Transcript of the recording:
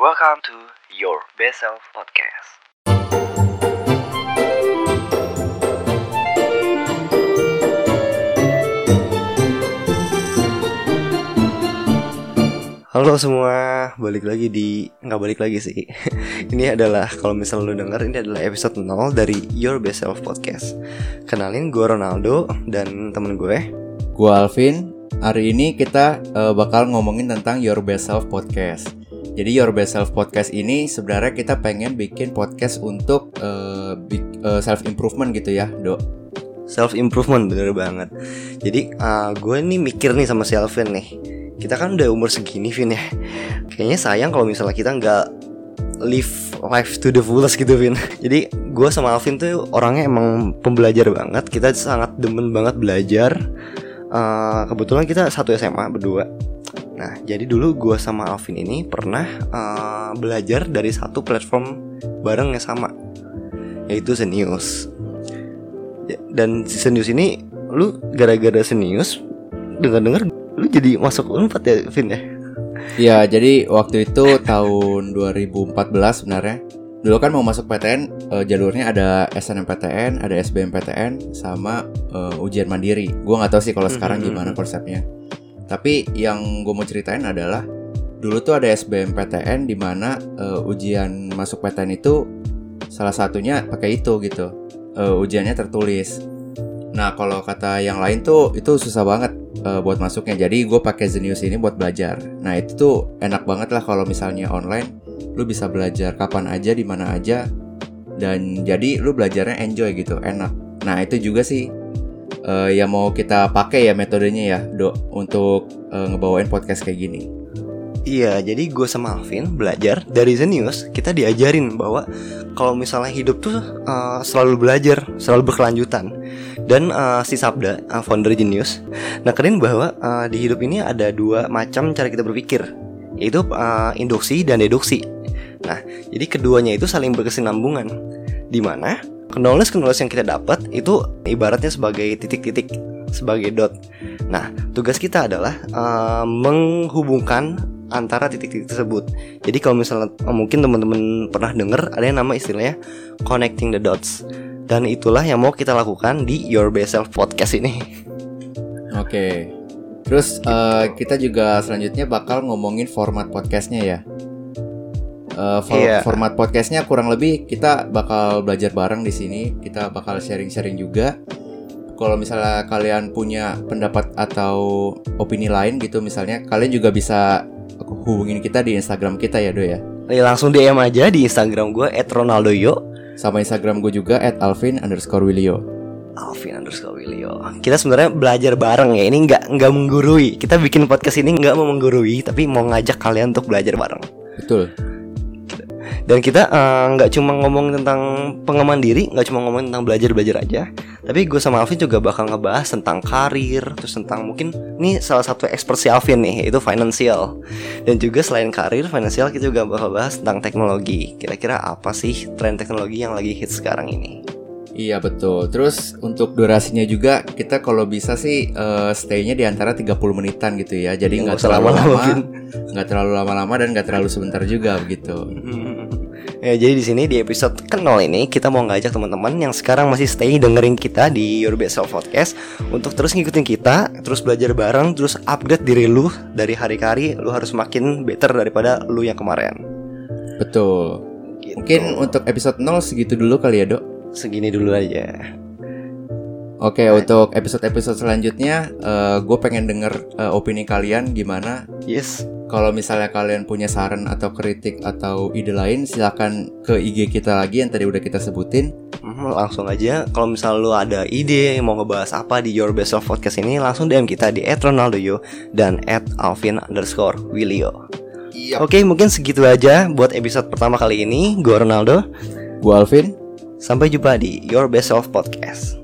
Welcome to Your Best Self Podcast. Halo semua, balik lagi di nggak balik lagi sih. ini adalah kalau misal lu denger ini adalah episode 0 dari Your Best Self Podcast. Kenalin gue Ronaldo dan temen gue. Gue Alvin. Hari ini kita uh, bakal ngomongin tentang Your Best Self Podcast. Jadi Your Best Self Podcast ini sebenarnya kita pengen bikin podcast untuk uh, uh, self improvement gitu ya, Dok. Self improvement bener banget. Jadi uh, gue nih mikir nih sama si Alvin nih. Kita kan udah umur segini Vin ya. Kayaknya sayang kalau misalnya kita nggak live life to the fullest gitu Vin. Jadi gue sama Alvin tuh orangnya emang pembelajar banget. Kita sangat demen banget belajar. Uh, kebetulan kita satu SMA berdua Nah, jadi dulu gue sama Alvin ini pernah uh, belajar dari satu platform bareng yang sama, yaitu Senius. Ya, dan si Senius ini, lu gara-gara Senius, dengar-dengar lu jadi masuk unpad ya Vin ya Iya jadi waktu itu tahun 2014 sebenarnya Dulu kan mau masuk PTN uh, jalurnya ada SNMPTN, ada SBMPTN, sama uh, ujian mandiri. Gue nggak tahu sih kalau sekarang gimana konsepnya. Tapi yang gue mau ceritain adalah dulu tuh ada SBMPTN di mana uh, ujian masuk PTN itu salah satunya pakai itu gitu. Uh, ujiannya tertulis. Nah kalau kata yang lain tuh itu susah banget uh, buat masuknya. Jadi gue pakai Zenius ini buat belajar. Nah itu tuh enak banget lah kalau misalnya online, lu bisa belajar kapan aja, di mana aja, dan jadi lu belajarnya enjoy gitu, enak. Nah itu juga sih uh, yang mau kita pakai ya metodenya ya, dok, untuk uh, ngebawain podcast kayak gini. Iya, jadi gue sama Alvin belajar dari Zenius. Kita diajarin bahwa kalau misalnya hidup tuh uh, selalu belajar, selalu berkelanjutan. Dan uh, si Sabda, uh, founder Genius, nekerin bahwa uh, di hidup ini ada dua macam cara kita berpikir, yaitu uh, induksi dan deduksi. Nah, jadi keduanya itu saling berkesinambungan. Di mana knowledge-knowledge yang kita dapat itu ibaratnya sebagai titik-titik, sebagai dot. Nah, tugas kita adalah uh, menghubungkan antara titik-titik tersebut. Jadi kalau misalnya mungkin teman-teman pernah dengar ada yang nama istilahnya connecting the dots. Dan itulah yang mau kita lakukan di Your Best Self podcast ini. Oke. Terus uh, kita juga selanjutnya bakal ngomongin format podcastnya ya. Uh, for yeah. Format podcastnya kurang lebih kita bakal belajar bareng di sini. Kita bakal sharing-sharing juga. Kalau misalnya kalian punya pendapat atau opini lain gitu, misalnya kalian juga bisa hubungin kita di Instagram kita ya Do ya. Ya, langsung DM aja di Instagram gue @ronaldoyo sama Instagram gue juga @alvin underscore Willio. Alvin underscore Willio. Kita sebenarnya belajar bareng ya. Ini nggak nggak menggurui. Kita bikin podcast ini nggak mau menggurui, tapi mau ngajak kalian untuk belajar bareng. Betul. Dan kita nggak uh, cuma ngomong tentang pengembangan diri, nggak cuma ngomong tentang belajar belajar aja. Tapi gue sama Alvin juga bakal ngebahas tentang karir, terus tentang mungkin ini salah satu ekspersi Alvin nih, yaitu financial. Dan juga selain karir, financial kita juga bakal bahas tentang teknologi. Kira-kira apa sih tren teknologi yang lagi hit sekarang ini? Iya betul. Terus untuk durasinya juga kita kalau bisa sih uh, stay-nya di antara 30 menitan gitu ya. Jadi nggak terlalu lama, nggak terlalu lama-lama dan nggak terlalu sebentar juga begitu. Ya, jadi di sini di episode ke-0 ini kita mau ngajak teman-teman yang sekarang masih stay dengerin kita di Your Best Self Podcast untuk terus ngikutin kita, terus belajar bareng, terus upgrade diri lu dari hari ke hari, lu harus makin better daripada lu yang kemarin. Betul. Gitu. Mungkin untuk episode 0 segitu dulu kali ya, Dok. Segini dulu aja. Oke, okay, nah. untuk episode-episode selanjutnya, uh, gue pengen denger uh, opini kalian gimana. Yes kalau misalnya kalian punya saran atau kritik atau ide lain silahkan ke IG kita lagi yang tadi udah kita sebutin mhm, langsung aja kalau misalnya lu ada ide mau ngebahas apa di Your Best of Podcast ini langsung DM kita di @ronaldoyo dan @alvin underscore willio yep. Oke mungkin segitu aja buat episode pertama kali ini Gue Ronaldo Gue Alvin Sampai jumpa di Your Best of Podcast